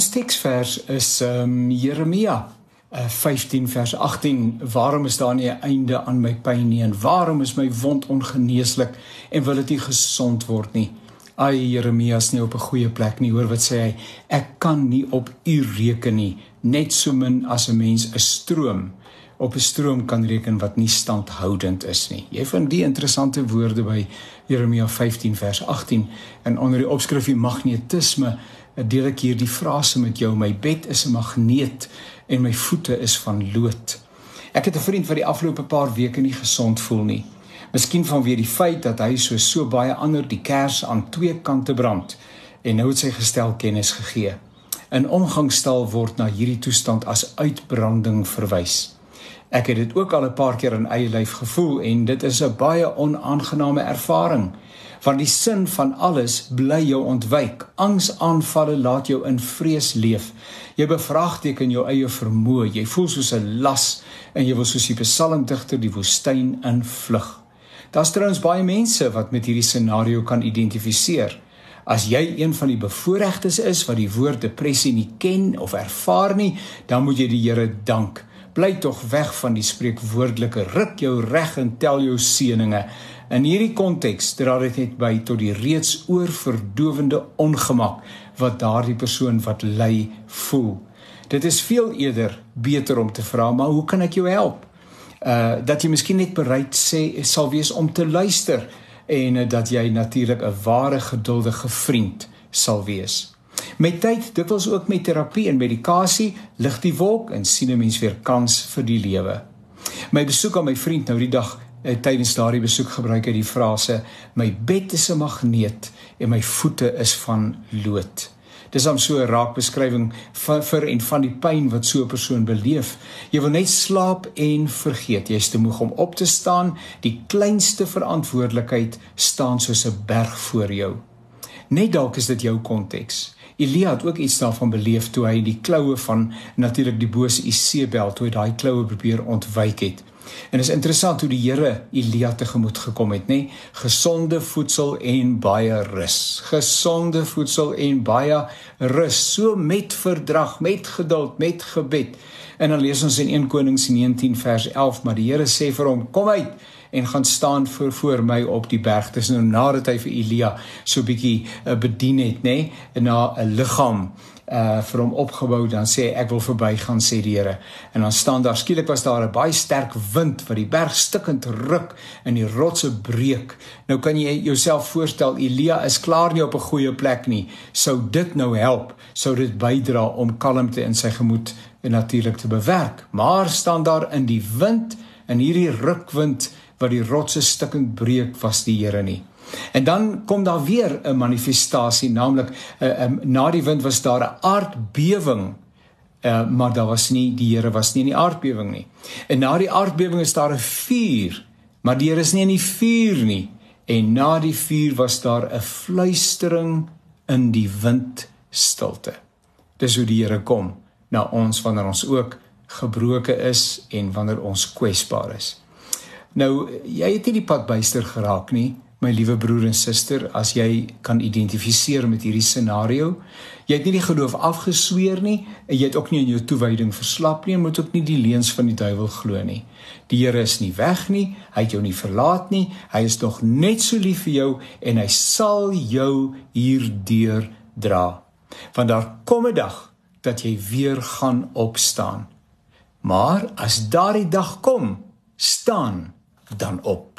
Ons teksvers is ehm um, Jeremia uh, 15 vers 18. Waarom is daar nie 'n einde aan my pyn nie en waarom is my wond ongeneeslik en wil dit nie gesond word nie? Ai Jeremia is nie op 'n goeie plek nie. Hoor wat sê hy? Ek kan nie op u reken nie, net so min as 'n mens 'n stroom op 'n stroom kan reken wat nie standhoudend is nie. Jy vind die interessante woorde by Jeremia 15 vers 18 en onder die opskrif die magnetisme deel ek hier die frase met jou my bed is 'n magneet en my voete is van lood. Ek het 'n vriend wat die afgelope paar weke nie gesond voel nie. Miskien vanweë die feit dat hy so so baie ander die kers aan twee kante brand en nou het sy gestel kennis gegee. In omgangstaal word na hierdie toestand as uitbranding verwys. Ek het dit ook al 'n paar keer in eie lyf gevoel en dit is 'n baie onaangename ervaring. Want die sin van alles bly jou ontwyk. Angsaanvalle laat jou in vrees leef. Jy bevraagteken jou eie vermoë. Jy voel soos 'n las en jy wil soos die psalmdigter die woestyn invlug. Daar's trouens baie mense wat met hierdie scenario kan identifiseer. As jy een van die bevoorregtes is wat die woord depressie nie ken of ervaar nie, dan moet jy die Here dank bly tog weg van die spreekwoordelike ruk jou reg en tel jou seëninge. In hierdie konteks dra dit net by tot die reeds oorverdowende ongemak wat daardie persoon wat ly voel. Dit is veel eerder beter om te vra, maar hoe kan ek jou help? Uh dat jy miskien net bereid sê sal wees om te luister en uh, dat jy natuurlik 'n ware geduldige vriend sal wees. Met tyd, dit was ook met terapie en medikasie, lig die wolk en sien 'n mens weer kans vir die lewe. My besoek aan my vriend nou die dag eh, tydens daardie besoek gebruik hy die frase my bed is 'n magneet en my voete is van lood. Dis om so 'n raak beskrywing vir vir en van die pyn wat so 'n persoon beleef. Jy wil net slaap en vergeet. Jy is te moeg om op te staan. Die kleinste verantwoordelikheid staan soos 'n berg voor jou. Net dalk is dit jou konteks. Elia het ook iets daarvan beleef toe hy die kloue van natuurlik die bose Isebel toe hy daai kloue probeer ontwyk het. En is interessant hoe die Here Elia tegemoet gekom het, nê? Gesonde voedsel en baie rus. Gesonde voedsel en baie rus, so met verdrag, met geduld, met gebed. En dan lees ons in 1 Konings 19 vers 11, maar die Here sê vir hom: "Kom uit en gaan staan voor voor my op die berg. Dis nou nadat hy vir Elia so bietjie uh, bedien het, nê, nee, na 'n liggaam uh vir hom opgebou dan sê ek wil verbygaan sê die Here. En dan staan daar skielik was daar 'n baie sterk wind wat die berg stikkend ruk en die rotse breek. Nou kan jy jouself voorstel Elia is klaar nie op 'n goeie plek nie. Sou dit nou help? Sou dit bydra om kalmte in sy gemoed en natuurlik te bewerk? Maar staan daar in die wind in hierdie rukwind wat die rotse stukkend breek was die Here nie. En dan kom daar weer 'n manifestasie, naamlik uh, um, na die wind was daar 'n aardbewing. Uh, maar daar was nie die Here was nie in die aardbewing nie. En na die aardbewing is daar 'n vuur, maar die Here is nie in die vuur nie. En na die vuur was daar 'n fluistering in die wind stilte. Dis hoe die Here kom na ons wanneer ons ook gebroken is en wanneer ons kwesbaar is. Nou, jy het nie die pad byster geraak nie, my liewe broer en suster, as jy kan identifiseer met hierdie scenario. Jy het nie die geloof afgesweer nie en jy het ook nie in jou toewyding verslap nie en moet ook nie die leuns van die duiwel glo nie. Die Here is nie weg nie, hy het jou nie verlaat nie. Hy is nog net so lief vir jou en hy sal jou hierdeur dra. Want daar kom 'n dag dat jy weer gaan opstaan. Maar as daardie dag kom, staan dan op.